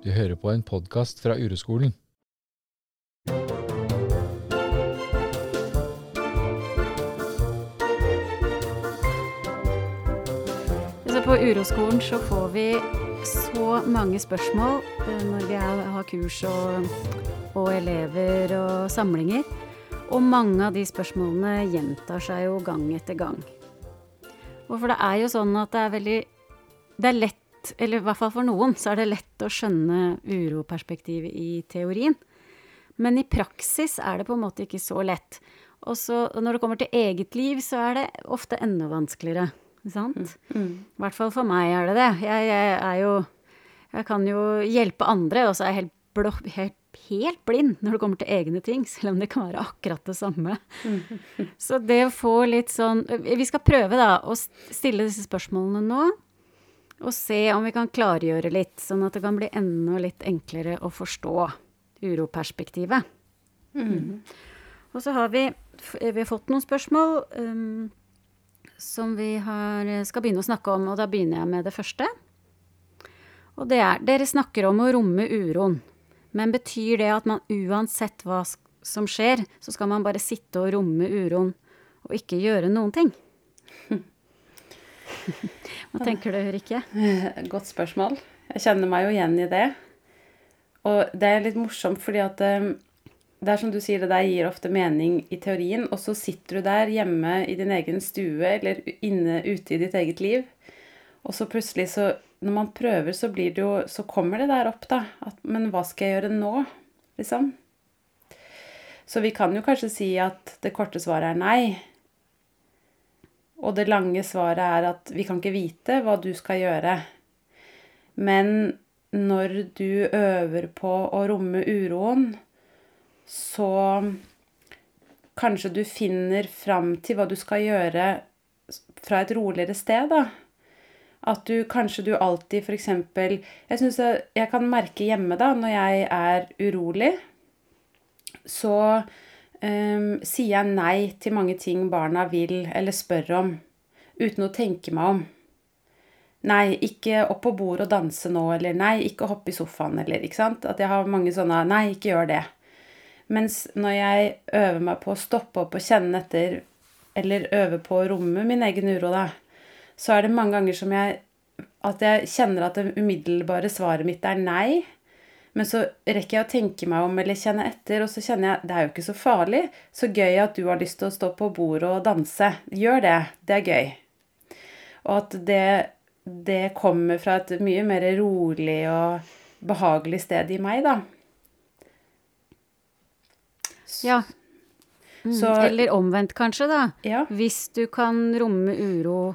Du hører på en podkast fra Ureskolen. Så på Uroskolen så får vi så mange spørsmål eh, når vi har kurs og, og elever og samlinger. Og mange av de spørsmålene gjentar seg jo gang etter gang. Og for det er jo sånn at det er veldig Det er lett, eller i hvert fall for noen, så er det lett å skjønne uroperspektivet i teorien. Men i praksis er det på en måte ikke så lett. Og så når det kommer til eget liv, så er det ofte enda vanskeligere. Sant? I hvert fall for meg er det det. Jeg, jeg er jo Jeg kan jo hjelpe andre, og så er jeg helt, blå, helt, helt blind når det kommer til egne ting, selv om det kan være akkurat det samme. Så det å få litt sånn Vi skal prøve, da, å stille disse spørsmålene nå. Og se om vi kan klargjøre litt, sånn at det kan bli enda litt enklere å forstå uroperspektivet. Mm. Og så har vi, vi har fått noen spørsmål um, som vi har, skal begynne å snakke om, og da begynner jeg med det første. Og det er Dere snakker om å romme uroen, men betyr det at man uansett hva som skjer, så skal man bare sitte og romme uroen og ikke gjøre noen ting? Hva tenker du, Rikke? Godt spørsmål. Jeg kjenner meg jo igjen i det. Og det er litt morsomt fordi at um, det er som du sier, det der gir ofte mening i teorien, og så sitter du der hjemme i din egen stue eller inne ute i ditt eget liv, og så plutselig så Når man prøver, så blir det jo Så kommer det der opp, da. At Men hva skal jeg gjøre nå? Liksom. Så vi kan jo kanskje si at det korte svaret er nei. Og det lange svaret er at vi kan ikke vite hva du skal gjøre. Men når du øver på å romme uroen, så kanskje du finner fram til hva du skal gjøre fra et roligere sted, da. At du kanskje du alltid f.eks. Jeg syns jeg, jeg kan merke hjemme, da, når jeg er urolig, så um, sier jeg nei til mange ting barna vil eller spør om, uten å tenke meg om. Nei, ikke opp på bordet og danse nå, eller nei, ikke hoppe i sofaen, eller ikke sant. At jeg har mange sånne nei, ikke gjør det. Mens når jeg øver meg på å stoppe opp og kjenne etter, eller øver på å romme min egen uro, da, så er det mange ganger som jeg At jeg kjenner at det umiddelbare svaret mitt er nei. Men så rekker jeg å tenke meg om eller kjenne etter, og så kjenner jeg det er jo ikke så farlig. Så gøy at du har lyst til å stå på bordet og danse. Gjør det. Det er gøy. Og at det, det kommer fra et mye mer rolig og behagelig sted i meg, da. Ja. Mm, Så- Eller omvendt, kanskje, da. Ja. Hvis du kan romme uro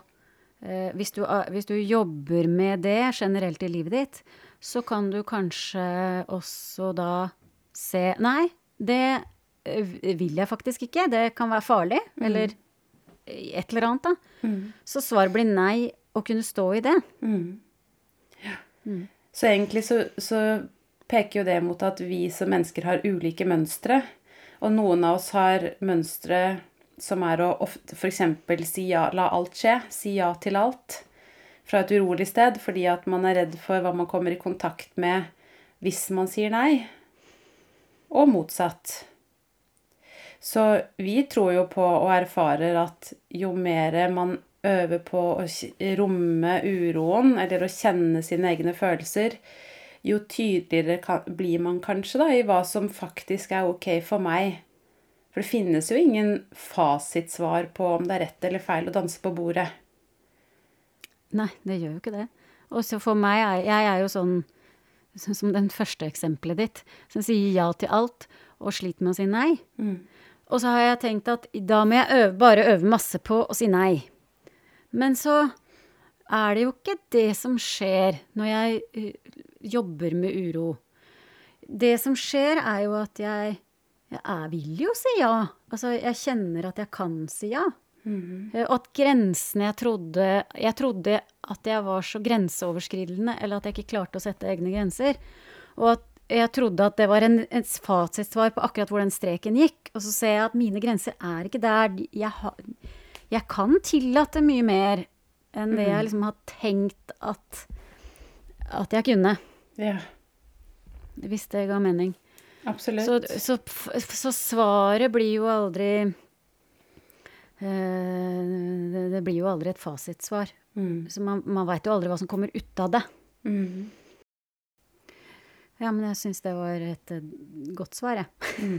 eh, hvis, du, ah, hvis du jobber med det generelt i livet ditt, så kan du kanskje også da se Nei, det eh, vil jeg faktisk ikke. Det kan være farlig. Eller et eller annet, da. Så svaret blir nei, å kunne stå i det. Så egentlig så, så peker jo det mot at vi som mennesker har ulike mønstre. Og noen av oss har mønstre som er å ofte f.eks. si ja, la alt skje. Si ja til alt. Fra et urolig sted fordi at man er redd for hva man kommer i kontakt med hvis man sier nei. Og motsatt. Så vi tror jo på og erfarer at jo mer man øver på å romme uroen, eller å kjenne sine egne følelser, jo tydeligere kan, blir man kanskje da i hva som faktisk er ok for meg. For det finnes jo ingen fasitsvar på om det er rett eller feil å danse på bordet. Nei, det gjør jo ikke det. Og så for meg er Jeg er jo sånn som den første eksempelet ditt, som sier ja til alt og sliter med å si nei. Og så har jeg tenkt at da må jeg øve, bare øve masse på å si nei. Men så er det jo ikke det som skjer når jeg uh, jobber med uro. Det som skjer, er jo at jeg, jeg er, vil jo si ja. Altså, jeg kjenner at jeg kan si ja. Eh, Og at grensene jeg trodde Jeg trodde at jeg var så grenseoverskridende, eller at jeg ikke klarte å sette egne grenser. Og at jeg trodde at det var en, et fasitsvar på akkurat hvor den streken gikk. Og så ser jeg at mine grenser er ikke der. Jeg, ha, jeg kan tillate mye mer enn det jeg liksom har tenkt at, at jeg kunne. Ja. Hvis det ga mening. Absolutt. Så, så, så svaret blir jo aldri det, det blir jo aldri et fasitsvar. Mm. Så man, man veit jo aldri hva som kommer ut av det. Mm. Ja, men jeg syns det var et eh, godt svar, jeg.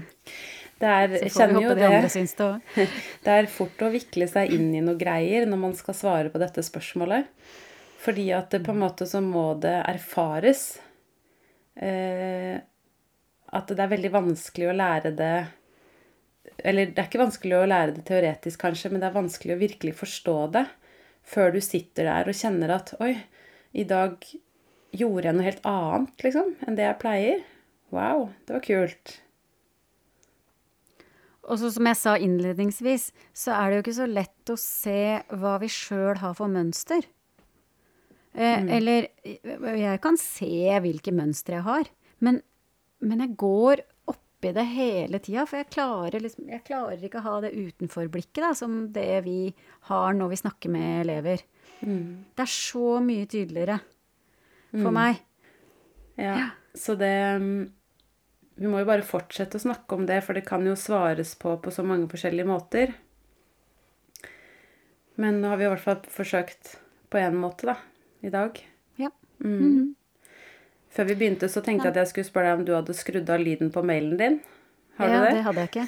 Det er, Så får vi håpe de andre syns det òg. Det er fort å vikle seg inn i noe greier når man skal svare på dette spørsmålet. Fordi at det på en måte så må det erfares. Eh, at det er veldig vanskelig å lære det Eller det er ikke vanskelig å lære det teoretisk, kanskje, men det er vanskelig å virkelig forstå det før du sitter der og kjenner at Oi, i dag gjorde jeg noe helt annet, liksom, enn det jeg pleier. Wow, det var kult. Og så som jeg sa innledningsvis, så er det jo ikke så lett å se hva vi sjøl har for mønster. Eh, Eller eh, jeg kan se hvilke mønstre jeg har, men, men jeg går oppi det hele tida. For jeg klarer, liksom, jeg klarer ikke å ha det utenforblikket da, som det vi har når vi snakker med elever. Det er så mye tydeligere for meg. Ja, så det mm, Vi må jo bare fortsette å snakke om det, for det kan jo svares på på så mange forskjellige måter. Men nå har vi i hvert fall forsøkt på én måte, da, i dag. Ja. Mm. Før vi begynte, så tenkte jeg at jeg skulle spørre deg om du hadde skrudd av lyden på mailen din. Har ja, du det? det hadde jeg ikke.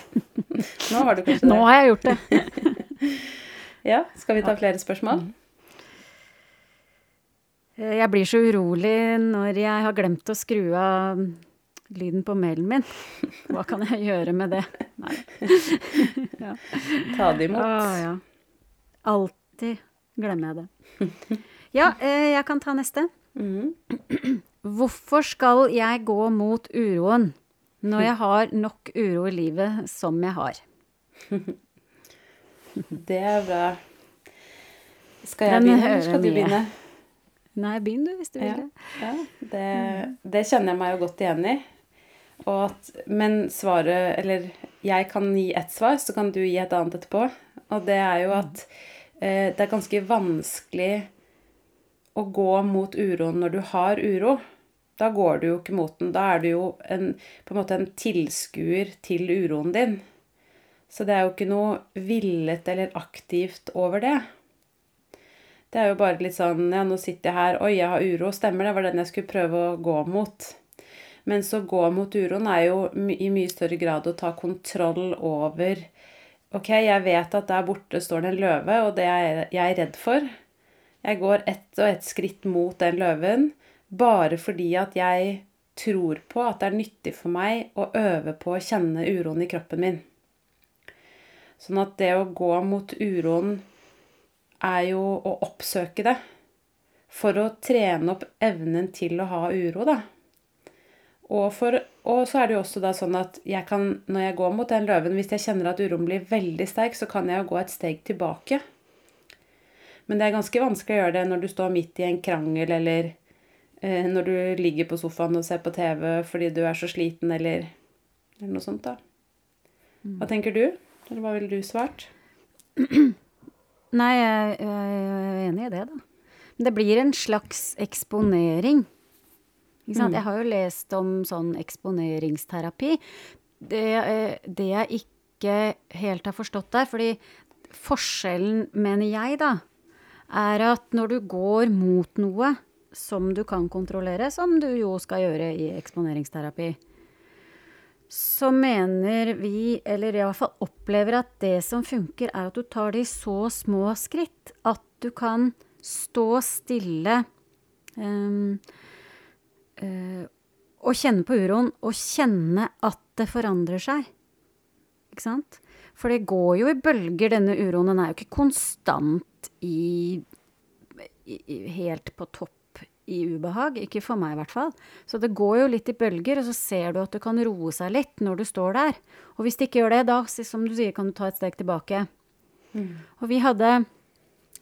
Nå har du kanskje det. Nå har jeg gjort det. Ja, Skal vi ta flere spørsmål? Eh, Jeg blir så urolig når jeg har glemt å skru av lyden på mailen min. Hva kan jeg gjøre med det? Nei. Ta det imot. Ah, ja. Alltid glemmer jeg det. Ja, eh, jeg kan ta neste. Mhm. Hvorfor skal jeg gå mot uroen når jeg har nok uro i livet som jeg har? Det er bra. Skal jeg Den begynne, eller skal du begynne? Nei, begynn du, hvis du vil Ja. det. Ja, det, det kjenner jeg meg jo godt igjen i. Og at, men svaret Eller jeg kan gi ett svar, så kan du gi et annet etterpå. Og det er jo at eh, det er ganske vanskelig å gå mot uroen når du har uro. Da går du jo ikke mot den. Da er du jo en, på en måte en tilskuer til uroen din. Så det er jo ikke noe villet eller aktivt over det. Det er jo bare litt sånn Ja, nå sitter jeg her. Oi, jeg har uro. Stemmer det? var den jeg skulle prøve å gå mot. Men så gå mot uroen er jo i mye større grad å ta kontroll over Ok, jeg vet at der borte står det en løve, og det er jeg redd for. Jeg går ett og ett skritt mot den løven bare fordi at jeg tror på at det er nyttig for meg å øve på å kjenne uroen i kroppen min. Sånn at det å gå mot uroen er jo å oppsøke det. For å trene opp evnen til å ha uro, da. Og, for, og så er det jo også da sånn at jeg kan, når jeg går mot den løven, hvis jeg kjenner at uroen blir veldig sterk, så kan jeg jo gå et steg tilbake. Men det er ganske vanskelig å gjøre det når du står midt i en krangel, eller eh, når du ligger på sofaen og ser på TV fordi du er så sliten, eller, eller noe sånt, da. Hva tenker du? Eller hva ville du svart? Nei, jeg, er enig i det, da. Men det blir en slags eksponering. Ikke sant? Jeg har jo lest om sånn eksponeringsterapi. Det, eh, det jeg ikke helt har forstått der, fordi forskjellen, mener jeg, da, er at når du går mot noe som du kan kontrollere, som du jo skal gjøre i eksponeringsterapi, så mener vi, eller i hvert fall opplever at det som funker, er at du tar det i så små skritt at du kan stå stille um, uh, og kjenne på uroen, og kjenne at det forandrer seg. Ikke sant? For det går jo i bølger, denne uroen. Den er jo ikke konstant i, i, i helt på topp i ubehag. Ikke for meg, i hvert fall. Så det går jo litt i bølger, og så ser du at det kan roe seg litt når du står der. Og hvis det ikke gjør det, da, som du sier, kan du ta et steg tilbake. Og vi hadde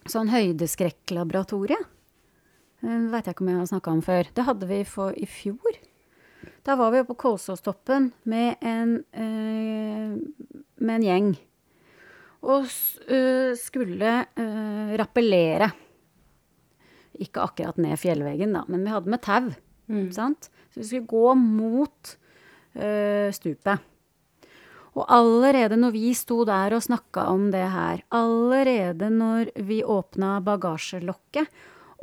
sånn høydeskrekklaboratorie. Det veit jeg ikke om jeg har snakka om før. Det hadde vi for i fjor. Da var vi oppe på Kolsåstoppen med en, eh, med en gjeng. Og øh, skulle øh, rappellere. Ikke akkurat ned fjellveggen, da, men vi hadde med tau. Mm. Sant? Så vi skulle gå mot øh, stupet. Og allerede når vi sto der og snakka om det her, allerede når vi åpna bagasjelokket,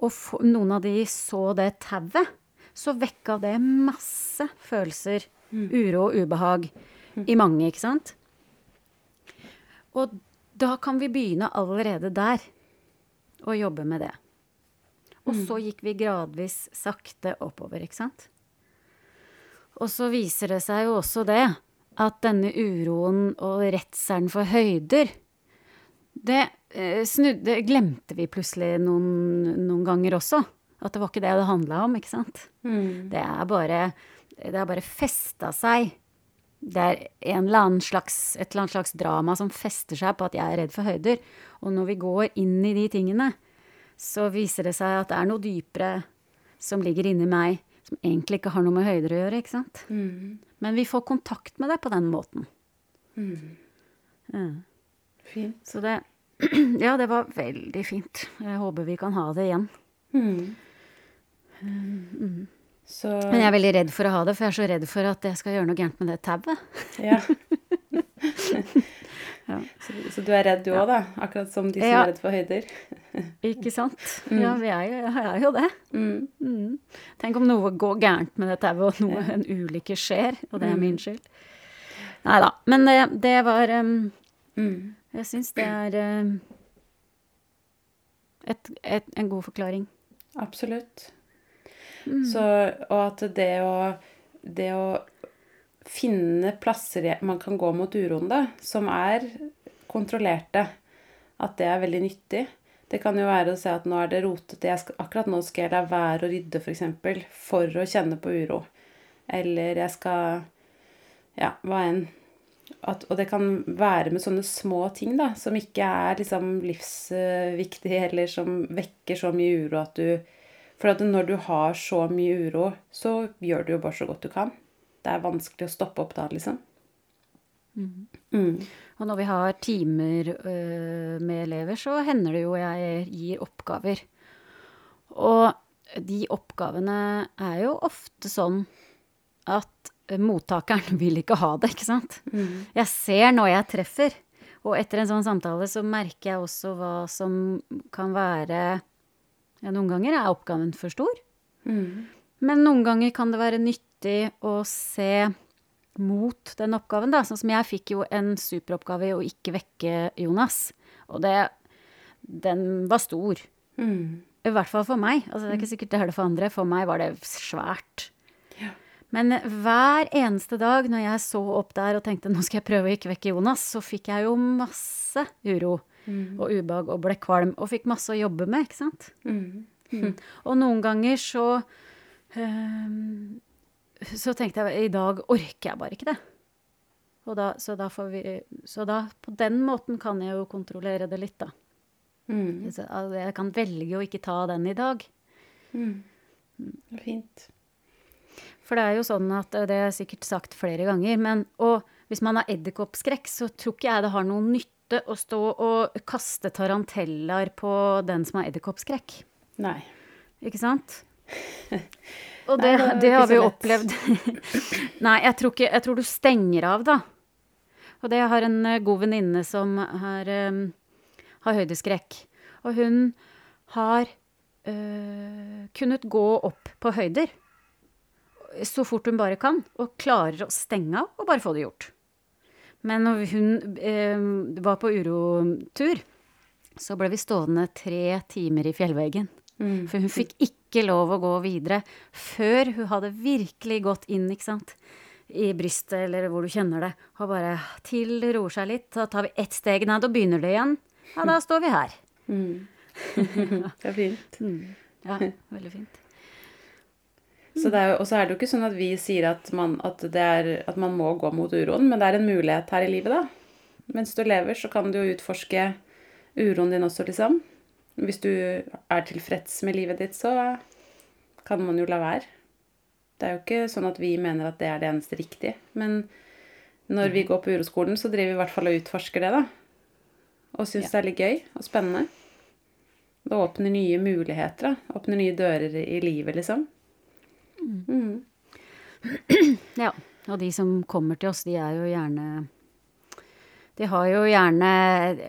og noen av de så det tauet, så vekka det masse følelser. Uro og ubehag i mange, ikke sant? Og da kan vi begynne allerede der å jobbe med det. Og så gikk vi gradvis sakte oppover, ikke sant? Og så viser det seg jo også det at denne uroen og redselen for høyder det, eh, snudde, glemte vi plutselig noen, noen ganger også. At det var ikke det det handla om, ikke sant? Mm. Det er bare Det har bare festa seg. Det er en eller slags, et eller annet slags drama som fester seg på at jeg er redd for høyder. Og når vi går inn i de tingene, så viser det seg at det er noe dypere som ligger inni meg, som egentlig ikke har noe med høyder å gjøre, ikke sant? Mm. Men vi får kontakt med det på den måten. Mm. Ja. Fint. Så det Ja, det var veldig fint. Jeg håper vi kan ha det igjen. Mm. Så Men jeg er veldig redd for å ha det, for jeg er så redd for at jeg skal gjøre noe gærent med det tauet. Ja. Ja. Så, så du er redd du òg, da? Akkurat som de som Ja. er redd for høyder? Ikke sant? Ja, vi er jo, jeg er jo det. Mm. Mm. Tenk om noe går gærent med det tauet, og noe, en ulykke skjer, og det er min skyld. Nei da. Men det, det var um, Mm. Jeg syns det er um, et, et, en god forklaring. Absolutt. Mm. Så, og at det å, det å finne plasser man kan gå mot uroen, da, som er kontrollerte, at det er veldig nyttig. Det kan jo være å se at nå er det rotete, akkurat nå skal jeg la være å rydde, f.eks., for, eksempel, for å kjenne på uro. Eller jeg skal Ja, hva enn. At, og det kan være med sånne små ting da, som ikke er liksom livsviktige, eller som vekker så mye uro at du For at når du har så mye uro, så gjør du jo bare så godt du kan. Det er vanskelig å stoppe opp da, liksom. Mm. Og når vi har timer øh, med elever, så hender det jo jeg gir oppgaver. Og de oppgavene er jo ofte sånn at mottakeren vil ikke ha det, ikke sant? Mm. Jeg ser når jeg treffer. Og etter en sånn samtale så merker jeg også hva som kan være Noen ganger er oppgaven for stor. Mm. Men noen ganger kan det være nyttig å se mot den oppgaven, da. Sånn som jeg fikk jo en superoppgave i å ikke vekke Jonas. Og det Den var stor. Mm. I hvert fall for meg. Altså, det er ikke sikkert det er det for andre. For meg var det svært. Ja. Men hver eneste dag når jeg så opp der og tenkte nå skal jeg prøve å ikke vekke Jonas, så fikk jeg jo masse uro Mm. og ubehag og ble kvalm. Og fikk masse å jobbe med, ikke sant. Mm. Og noen ganger så um, Så tenkte jeg i dag orker jeg bare ikke det. Og da, så, da får vi, så da på den måten kan jeg jo kontrollere det litt, da. Mm. Altså, jeg kan velge å ikke ta den i dag. Mm. Fint. For det er jo sånn at eh, det er sikkert sagt flere ganger, men og hvis man har edderkoppskrekk, så tror ikke jeg det har noen nytte å stå og kaste tarantellaer på den som har edderkoppskrekk. Nei. Ikke sant? Og Nei, det, det er det ikke har vi jo opplevd. Nei, jeg tror, ikke, jeg tror du stenger av, da. Og det jeg har en eh, god venninne som har, um, har høydeskrekk. Og hun har uh, kunnet gå opp på høyder så fort hun bare kan, og klarer å stenge av og bare få det gjort. Men når hun eh, var på urotur, så ble vi stående tre timer i fjellveggen. Mm. For hun fikk ikke lov å gå videre før hun hadde virkelig gått inn, ikke sant. I brystet, eller hvor du kjenner det. Og bare til det roer seg litt. Da tar vi ett steg ned og begynner det igjen. Ja, da står vi her. Mm. det er fint. Ja, veldig fint. Så det er og så er det jo ikke sånn at vi sier at man, at, det er, at man må gå mot uroen, men det er en mulighet her i livet, da. Mens du lever, så kan du jo utforske uroen din også, liksom. Hvis du er tilfreds med livet ditt, så kan man jo la være. Det er jo ikke sånn at vi mener at det er det eneste riktige. Men når vi går på uroskolen, så driver vi i hvert fall og utforsker det, da. Og syns det er litt gøy og spennende. Det åpner nye muligheter, da. Åpner nye dører i livet, liksom. Mm. Ja. Og de som kommer til oss, de er jo gjerne De har jo gjerne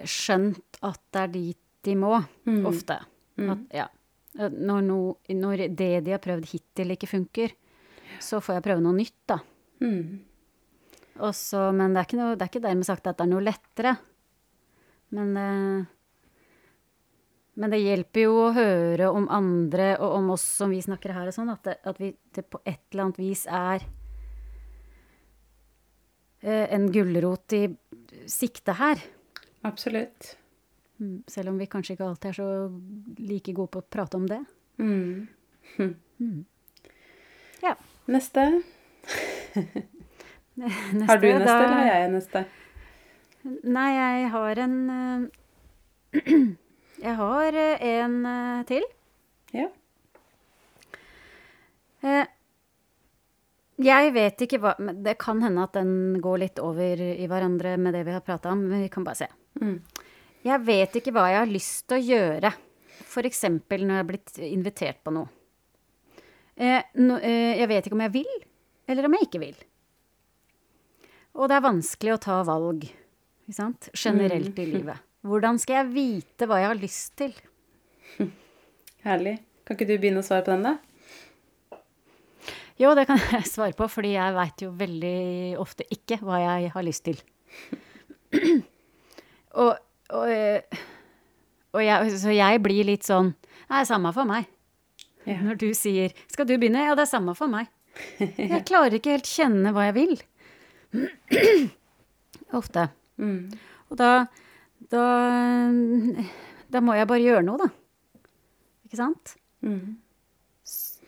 skjønt at det er dit de må, Mm. ofte. At, ja. Når, no, når det de har prøvd hittil, ikke funker, så får jeg prøve noe nytt, da. Mm. Også, men det er, noe, det er ikke dermed sagt at det er noe lettere. Men, eh, men det hjelper jo å høre om andre og om oss som vi snakker her og sånn, at, det, at vi, det på et eller annet vis er eh, en gulrot i sikte her. Absolutt. Mm, Selv om vi kanskje ikke alltid er så like gode på å prate om det. Mm. Ja. Neste. Neste, Har du neste, da- eller har jeg neste? Nei, jeg har en eh, Jeg har eh, en eh, til. Ja. Eh, Jeg vet ikke hva men Det kan hende at den går litt over i hverandre med det vi har prata om, men vi kan bare se. Mm. Jeg vet ikke hva jeg har lyst til å gjøre. F.eks. når jeg er blitt invitert på noe. Jeg vet ikke om jeg vil, eller om jeg ikke vil. Og det er vanskelig å ta valg, ikke sant? Generelt i livet. Hvordan skal jeg vite hva jeg har lyst til? Herlig. Kan ikke du begynne å svare på den, da? Jo, det kan jeg svare på, fordi jeg veit jo veldig ofte ikke hva jeg har lyst til. og, og, eh, og jeg, så jeg blir litt sånn Nei, samme for meg. Ja. Når du sier 'skal du begynne'? Ja, det er samme for meg. Jeg klarer ikke helt kjenne hva jeg vil. Ofte. Mm. Og da, da Da må jeg bare gjøre noe, da. Ikke sant? Mm.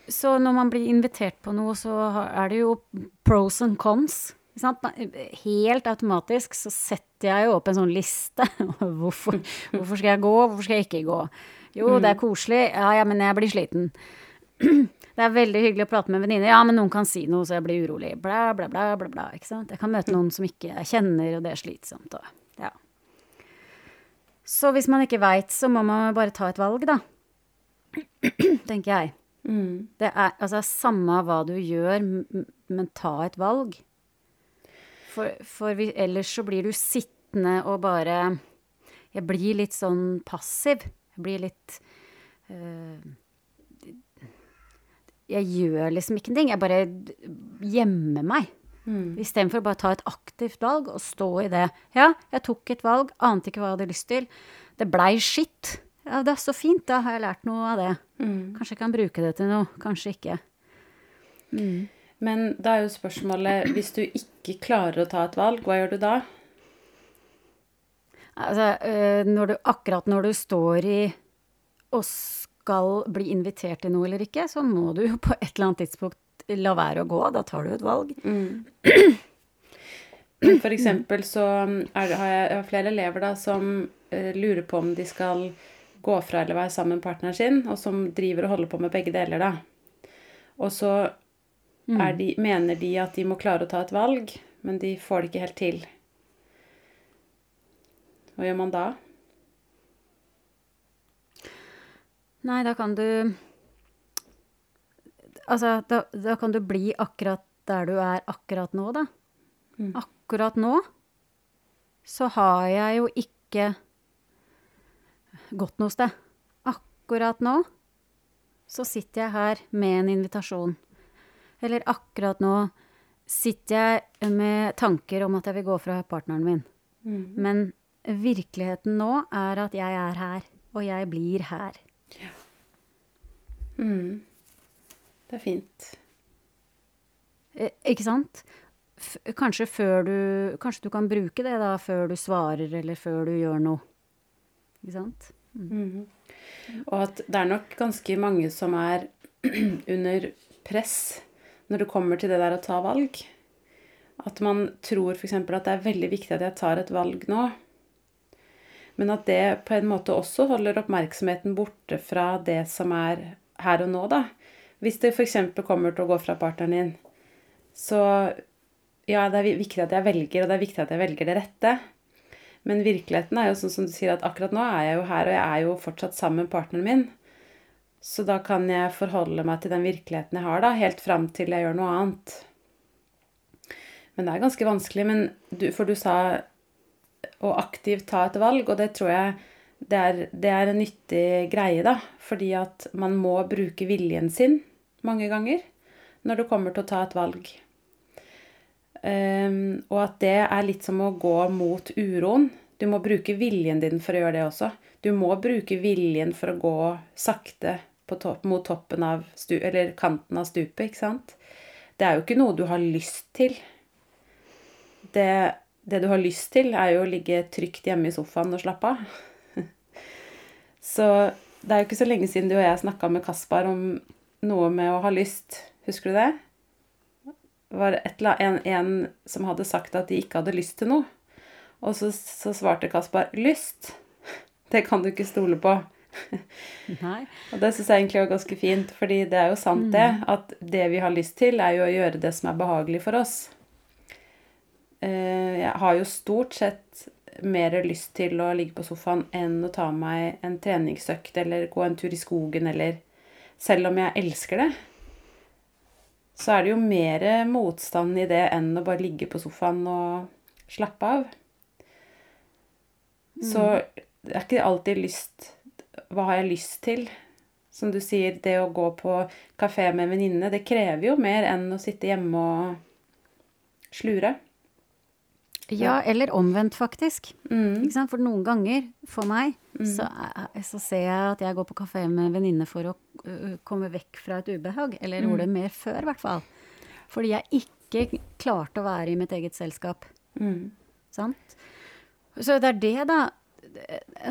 Så når man blir invitert på noe, så er det jo pros and cons. Helt automatisk så setter jeg jo opp en sånn liste. Hvorfor, hvorfor skal jeg gå, hvorfor skal jeg ikke gå? Jo, det er koselig. Ja, ja, men jeg blir sliten. Det er veldig hyggelig å prate med venninner. Ja, men noen kan si noe, så jeg blir urolig. Bla, bla, bla, bla, bla. Ikke sant? Jeg kan møte noen som ikke jeg kjenner, og det er slitsomt. Og. Så hvis man ikke veit, så må man bare ta et valg, da. Tenker jeg. Mm. Det er altså samme hva du gjør, men ta et valg. For, for vi, ellers så blir du sittende og bare Jeg blir litt sånn passiv. Jeg blir litt øh, Jeg gjør liksom ikke en ting. Jeg bare gjemmer meg. Mm. Istedenfor bare å ta et aktivt valg og stå i det. Ja, jeg tok et valg, ante ikke hva jeg hadde lyst til. Det blei skitt. Ja, det er så fint, da har jeg lært noe av det. Mm. Kanskje jeg kan bruke det til noe, kanskje ikke. Men da er jo spørsmålet Hvis du ikke klarer å ta et valg, hva gjør du da? Altså, øh, når du, akkurat når du står i og skal bli invitert til noe eller ikke, så må du jo på et eller annet tidspunkt la være å gå. Da tar du et valg. Mm. For eksempel så er, har jeg, flere elever da som eh, lurer på om de skal gå fra eller være sammen med partneren sin, og som driver og holder på med begge deler, da. Og så er de, mener de at de må klare å ta et valg, men de får det ikke helt til. Hva gjør man da? Nei, da kan du Altså, da, da kan du bli akkurat der du er akkurat nå, da. Akkurat nå så har jeg jo ikke gått noe sted. Akkurat nå så sitter jeg her med en invitasjon. Eller akkurat nå sitter jeg med tanker om at jeg vil gå fra partneren min. Men virkeligheten nå er at jeg er her, og jeg blir her. Mm. Det er fint. Eh, Ikke sant? F kanskje før du Kanskje du kan bruke det da før du svarer, eller før du gjør noe. Ikke sant? Mhm. Og at det er nok ganske mange som er under press når det kommer til det der å ta valg. At man tror f.eks. at det er veldig viktig at jeg tar et valg nå. Men at det på en måte også holder oppmerksomheten borte fra det som er her og nå, da. Hvis det f.eks. kommer til å gå fra partneren din, så ja, det er viktig at jeg velger, og det er viktig at jeg velger det rette. Men virkeligheten er jo sånn som du sier, at akkurat nå er jeg jo her, og jeg er jo fortsatt sammen med partneren min. Så da kan jeg forholde meg til den virkeligheten jeg har, da, helt fram til jeg gjør noe annet. Men det er ganske vanskelig. Men du, for du sa å aktivt ta et valg, og det tror jeg det er, det er en nyttig greie, da. Fordi at man må bruke viljen sin mange ganger når det kommer til å ta et valg. Um, og at det er litt som å gå mot uroen. Du må bruke viljen din for å gjøre det også. Du må bruke viljen for å gå sakte topp, mot toppen av stu, eller kanten av stupet, ikke sant? Det er jo ikke noe du har lyst til. Det, det du har lyst til, er jo å ligge trygt hjemme i sofaen og slappe av. så det er jo ikke så lenge siden du og jeg snakka med Kaspar om noe med å ha lyst. Husker du det? var et, en, en som hadde sagt at de ikke hadde lyst til noe. Og så, så svarte Kaspar 'lyst'. Det kan du ikke stole på. Nei. og det syns jeg egentlig var ganske fint, fordi det er jo sant, det. Mm. At det vi har lyst til, er jo å gjøre det som er behagelig for oss. Eh, jeg har jo stort sett mer lyst til å ligge på sofaen enn å ta meg en treningsøkt eller gå en tur i skogen eller Selv om jeg elsker det, så er det jo mer motstand i det enn å bare ligge på sofaen og slappe av. Mm. Så det er ikke alltid lyst Hva har jeg lyst til? Som du sier, det å gå på kafé med en venninne, det krever jo mer enn å sitte hjemme og slure. Ja, eller omvendt, faktisk. Mm. For noen ganger, for meg, mm. så, så, ser jeg at jeg går på kafé med venninne for å uh, komme vekk fra et ubehag. Eller gjorde det mm. mer før, i hvert fall. Fordi jeg ikke klarte å være i mitt eget selskap. Mm. Sant? Så det er det, da.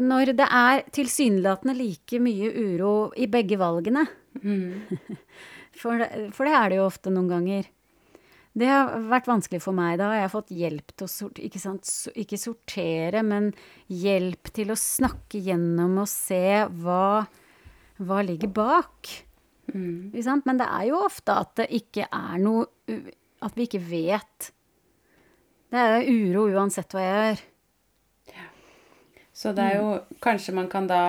Når det er tilsynelatende like mye uro i begge valgene. Mm. for, for det er det jo ofte noen ganger. Det har vært vanskelig for meg. Da jeg har jeg fått hjelp til å sortere, ikke, ikke sortere, men hjelp til å snakke gjennom og se hva, hva ligger bak. Mm. Men det er jo ofte at det ikke er noe At vi ikke vet. Det er uro uansett hva jeg gjør. Ja. Så det er jo Kanskje man kan da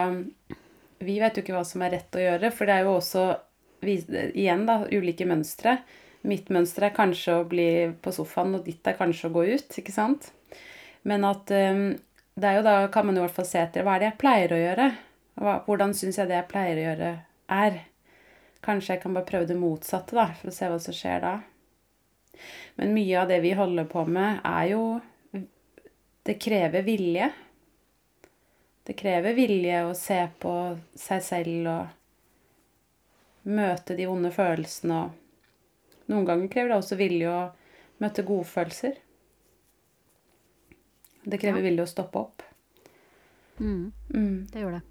Vi vet jo ikke hva som er rett å gjøre, for det er jo også igjen da, ulike mønstre. Mitt mønster er kanskje å bli på sofaen, og ditt er kanskje å gå ut, ikke sant? Men at um, det er jo da kan man i hvert fall se etter hva er det jeg pleier å gjøre? Hvordan syns jeg det jeg pleier å gjøre, er? Kanskje jeg kan bare prøve det motsatte, da, for å se hva som skjer da. Men mye av det vi holder på med, er jo Det krever vilje. Det krever vilje å se på seg selv og møte de onde følelsene og noen ganger krever det også vilje å møte godfølelser. Det krever ja. vilje å stoppe opp. Mm. Mm. Det gjør det.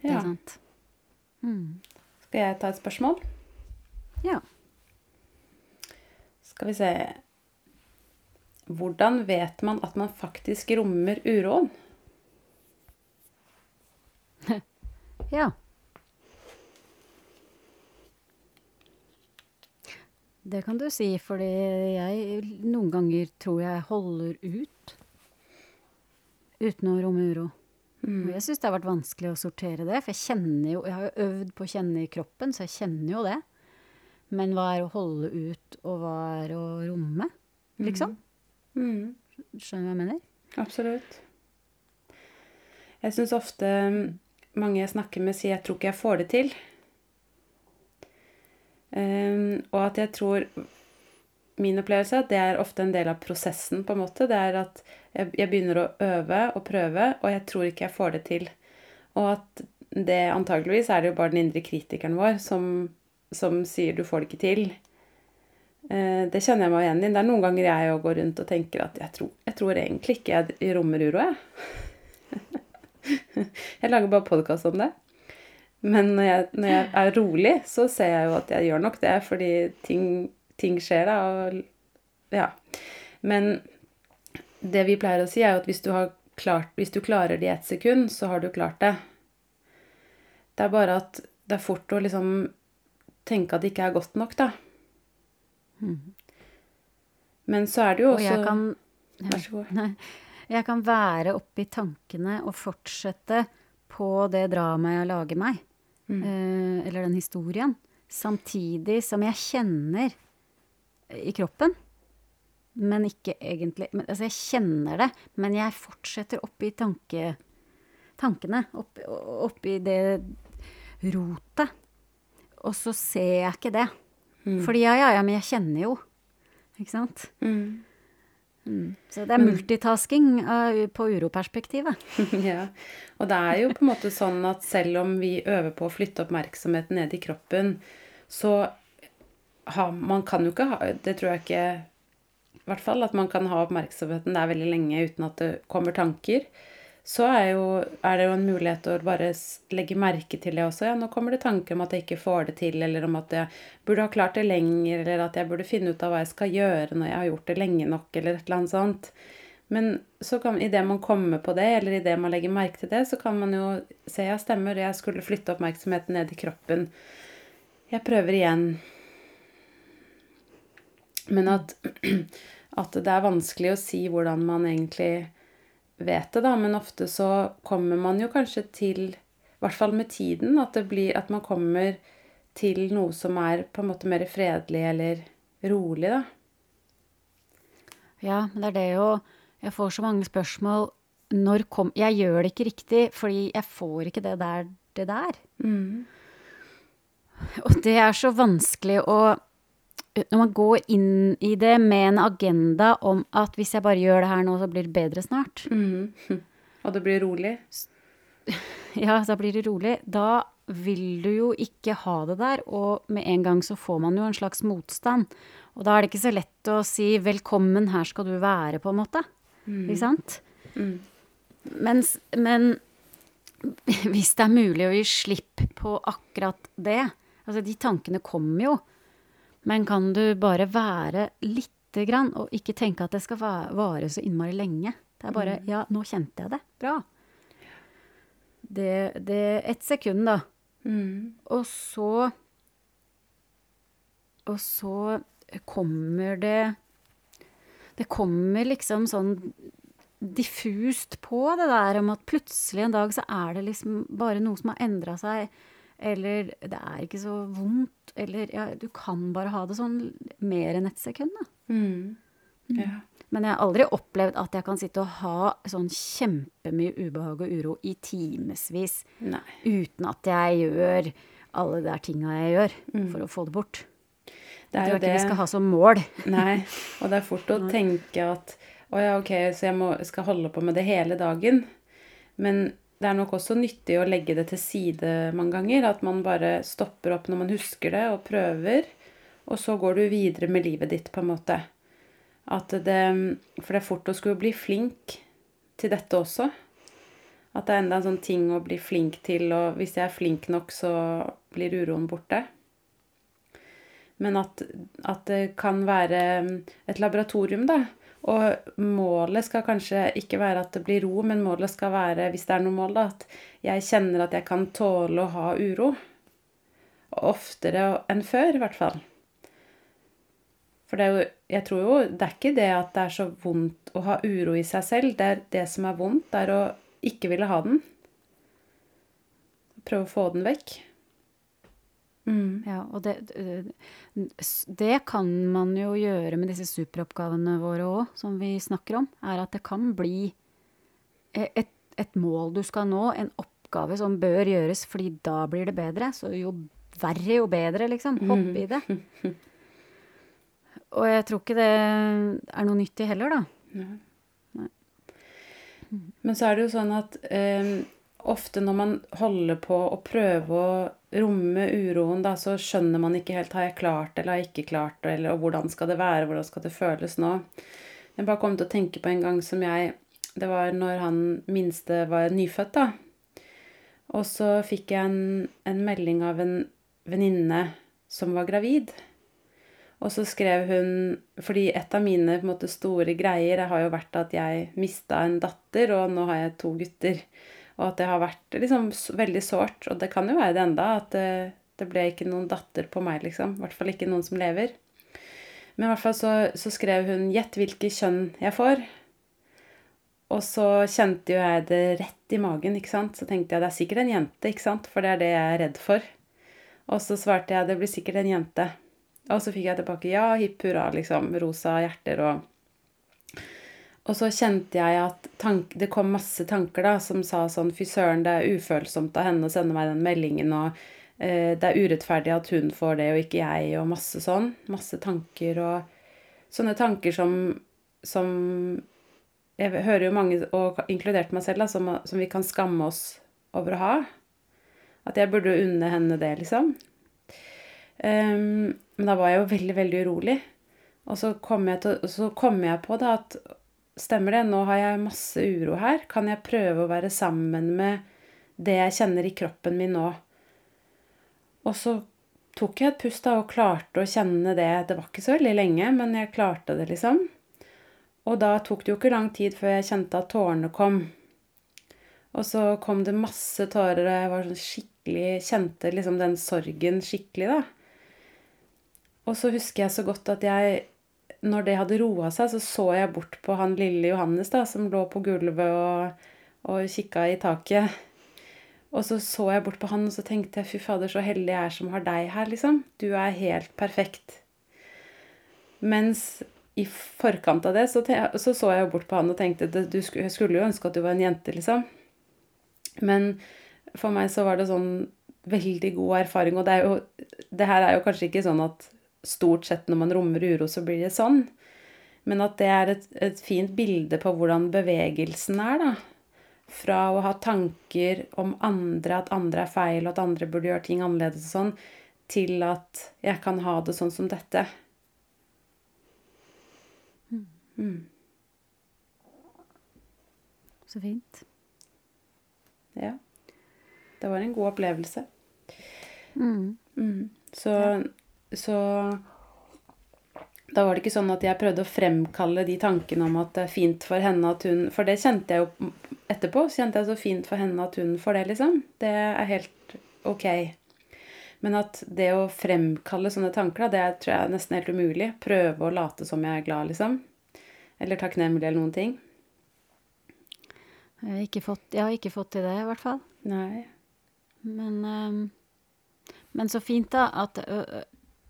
Det er sant. Mm. Skal jeg ta et spørsmål? Ja. Skal vi se Hvordan vet man at man faktisk rommer uroen? ja. Det kan du si, fordi jeg noen ganger tror jeg holder ut uten å romme uro. Mm. Og jeg syns det har vært vanskelig å sortere det, for jeg kjenner jo Jeg har jo øvd på å kjenne i kroppen, så jeg kjenner jo det. Men hva er å holde ut, og hva er å romme, liksom? Mm. Skjønner du hva jeg mener? Absolutt. Jeg syns ofte mange jeg snakker med, sier 'jeg tror ikke jeg får det til'. Um, og at jeg tror Min opplevelse er at det er ofte en del av prosessen, på en måte. Det er at jeg, begynner å øve og prøve, og jeg tror ikke jeg får det til. Og at det antageligvis er det jo bare den indre kritikeren vår som, som sier 'du får det ikke til'. Uh, det kjenner jeg meg igjen i. Det er noen ganger jeg går rundt og tenker at jeg tror, jeg tror egentlig ikke jeg rommer uro, jeg. jeg lager bare podkast om det. Men når jeg, når jeg, er rolig, så ser jeg jo at jeg gjør nok det, fordi ting, ting skjer da. Og, ja. Men det vi pleier å si, er jo at hvis du, klart, hvis du klarer det i ett sekund, så har du klart det. Det er bare at det er fort å liksom tenke at det ikke er godt nok, da. Mm. Men så er det jo også Og jeg kan Vær så god. Nei, jeg kan være oppi tankene og fortsette på det dramaet jeg lager meg eh, eller den historien, samtidig som jeg kjenner i kroppen, men ikke egentlig men, Altså, jeg kjenner det, men jeg fortsetter oppi tanke, tankene, oppi, oppi det rotet. Og så ser jeg ikke det. Fordi ja, ja, ja, men jeg kjenner jo. Ikke sant? Mm. Så det er multitasking uh, på uroperspektivet. ja. Og det er jo på en måte sånn at selv om vi øver på å flytte oppmerksomheten ned i kroppen, så har man kan jo ikke ha Det tror jeg ikke I hvert fall at man kan ha oppmerksomheten der veldig lenge uten at det kommer tanker. Så er, jo, er det jo en mulighet å bare legge merke til det også. Ja, nå kommer det tanker om at jeg ikke får det til, eller om at jeg burde ha klart det lenger, eller at jeg burde finne ut av hva jeg skal gjøre når jeg har gjort det lenge nok, eller et eller annet sånt. Men så kan, idet man kommer på det, eller idet man legger merke til det, så kan man jo se ja, stemmer, jeg skulle flytte oppmerksomheten ned i kroppen. Jeg prøver igjen. Men at, at det er vanskelig å si hvordan man egentlig vet det, da. Men ofte så kommer man jo kanskje til, i hvert fall med tiden, at, det blir, at man kommer til noe som er på en måte mer fredelig eller rolig, da. Ja, men det er det jo Jeg får så mange spørsmål når kom Jeg gjør det ikke riktig, fordi jeg får ikke det der, det der. Og det er så vanskelig å Når man går inn i det med en agenda om at hvis jeg bare gjør det her nå, så blir det bedre snart. Og det blir rolig. Ja, da blir det rolig. Da vil du jo ikke ha det der, og med en gang så får man jo en slags motstand. Og da er det ikke så lett å si 'velkommen, her skal du være', på en måte. Ikke sant? Mens, men hvis det er mulig å gi slipp på akkurat det Altså, de tankene kommer jo, men kan du bare være lite grann, og ikke tenke at det skal vare så innmari lenge? Det er bare 'ja, nå kjente jeg det'. Bra. Det, det Ett sekund, da. Og så Og så kommer det Det kommer liksom sånn diffust på det der om at plutselig en dag så er det liksom bare noe som har endra seg. Eller det er ikke så vondt. Eller ja, du kan bare ha det sånn mer enn et sekund, da. Ja. Men jeg har aldri opplevd at jeg kan sitte og ha sånn kjempemye ubehag og uro i timevis uten at jeg gjør alle de der tinga jeg gjør for å få det bort. Det er jeg jo tror ikke vi skal ha som mål. Nei, og det er fort å tenke at å ja, ok, så jeg må, skal holde på med det hele dagen. Men det er nok også nyttig å legge det til side mange ganger. At man bare stopper opp når man husker det, og prøver. Og så går du videre med livet ditt, på en måte. At det, for det er fort å skulle bli flink til dette også. At det er enda en sånn ting å bli flink til, og hvis jeg er flink nok, så blir uroen borte. Men at, at det kan være et laboratorium, da. Og målet skal kanskje ikke være at det blir ro, men målet skal være, hvis det er noe mål, da, at jeg kjenner at jeg kan tåle å ha uro. Oftere enn før, i hvert fall. For det er jo, jeg tror jo Det er ikke det at det er så vondt å ha uro i seg selv. Det er det som er vondt, det er å ikke ville ha den. Prøve å få den vekk. Ja, og det, det kan man jo gjøre med disse superoppgavene våre òg, som vi snakker om. Er at det kan bli et, et mål du skal nå, en oppgave som bør gjøres, fordi da blir det bedre. Så jo verre, jo bedre, liksom. Hopp i det. Og jeg tror ikke det er noe nyttig heller, da. Men så er det jo sånn at eh, ofte når man holder på å prøve å romme uroen, da, så skjønner man ikke helt har jeg klart eller har jeg ikke klart eller og hvordan skal det være, hvordan skal det føles nå. Jeg bare kom til å tenke på en gang som jeg Det var når han minste var nyfødt, da. Og så fikk jeg en, en melding av en venninne som var gravid. Og så skrev hun Fordi et av mine måte, store greier har jo vært at jeg mista en datter, og nå har jeg to gutter. Og at det har vært liksom veldig sårt. Og det kan jo være det enda, at det, det ble ikke noen datter på meg, liksom. I hvert fall ikke noen som lever. Men i hvert fall så, så skrev hun 'Gjett hvilket kjønn jeg får'. og så kjente jo jeg det rett i magen, ikke sant. Så tenkte jeg det er sikkert en jente, ikke sant, for det er det jeg er redd for. Og så svarte jeg det blir sikkert en jente. Og så fikk jeg tilbake ja, hipp hurra, liksom. Rosa hjerter og Og så kjente jeg at tank, det kom masse tanker da, som sa sånn fy søren, det er ufølsomt av henne å sende meg den meldingen, og eh, det er urettferdig at hun får det og ikke jeg, og masse sånn. Masse tanker og sånne tanker som, som Jeg hører jo mange, og inkludert meg selv, da, som, som vi kan skamme oss over å ha. At jeg burde unne henne det, liksom. Um, men da var jeg jo veldig, veldig urolig. Og så kom jeg, til, så kom jeg på da at stemmer det, nå har jeg masse uro her. Kan jeg prøve å være sammen med det jeg kjenner i kroppen min nå? Og så tok jeg et pust da og klarte å kjenne det. Det var ikke så veldig lenge, men jeg klarte det, liksom. Og da tok det jo ikke lang tid før jeg kjente at tårene kom. Og så kom det masse tårer, og jeg var sånn skikkelig Kjente liksom den sorgen skikkelig, da. Og så husker jeg så godt at jeg Når det hadde roa seg, så så jeg bort på han lille Johannes, da, som lå på gulvet og, og kikka i taket. Og så så jeg bort på han, og så tenkte jeg fy fader, så heldig jeg er som har deg her, liksom. Du er helt perfekt. Mens i forkant av det så så, så jeg bort på han og tenkte at du skulle jo ønske at du var en jente, liksom. Men for meg så var det sånn veldig god erfaring, og det er jo Det her er jo kanskje ikke sånn at stort sett når man rommer uro, så blir det sånn. Men at det er et, et fint bilde på hvordan bevegelsen er, da. Fra å ha tanker om andre, at andre er feil, og at andre burde gjøre ting annerledes og sånn, til at jeg kan ha det sånn som dette. Mm. Så fint. Ja. Det var en god opplevelse. Mm. Mm. Så, ja. Så da var det ikke sånn at jeg prøvde å fremkalle de tankene om at det er fint for henne at hun For det kjente jeg jo etterpå. Så kjente jeg så fint for henne at hun får det, liksom. Det er helt ok. Men at det å fremkalle sånne tanker, det tror jeg er nesten helt umulig. Prøve å late som jeg er glad, liksom. Eller takknemlig eller noen ting. Jeg har ikke fått, jeg har ikke fått til det, i hvert fall. Nei. Men, um, men så fint, da, at,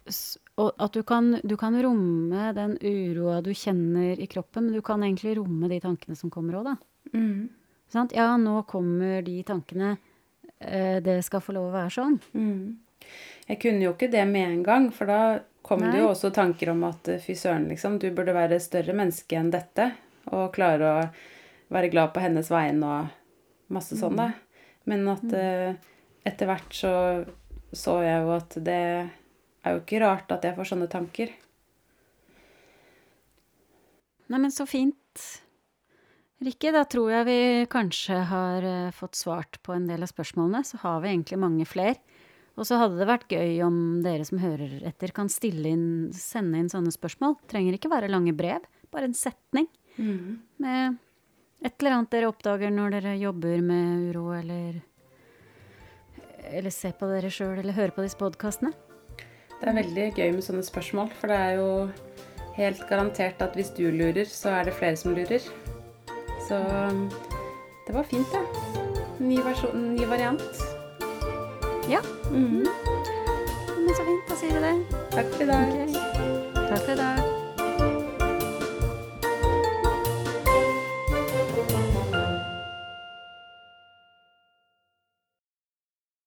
uh, at du, kan, du kan romme den uroa du kjenner i kroppen, men du kan egentlig romme de tankene som kommer òg, da. Mm. Sant? Ja, nå kommer de tankene. Uh, det skal få lov å være sånn. Mm. Jeg kunne jo ikke det med en gang, for da kom Nei. det jo også tanker om at fy søren, liksom, du burde være større menneske enn dette. Og klare å være glad på hennes vegne og masse sånn, da. Men at uh, etter hvert så så jeg jo at det er jo ikke rart at jeg får sånne tanker. Nei, men så fint. Rikke, da tror jeg vi kanskje har uh, fått svart på en del av spørsmålene. Så har vi egentlig mange flere. Og så hadde det vært gøy om dere som hører etter, kan inn, sende inn sånne spørsmål. Trenger ikke være lange brev, bare en setning. Mm. Med et eller annet dere oppdager når dere jobber med uro, eller Eller ser på dere sjøl, eller hører på disse podkastene. Det er veldig gøy med sånne spørsmål, for det er jo helt garantert at hvis du lurer, så er det flere som lurer. Så det var fint, det. Ny, versjon, ny variant. Ja. Mm. Men så fint. Da sier vi det. Takk for i dag. Okay. Takk for i dag.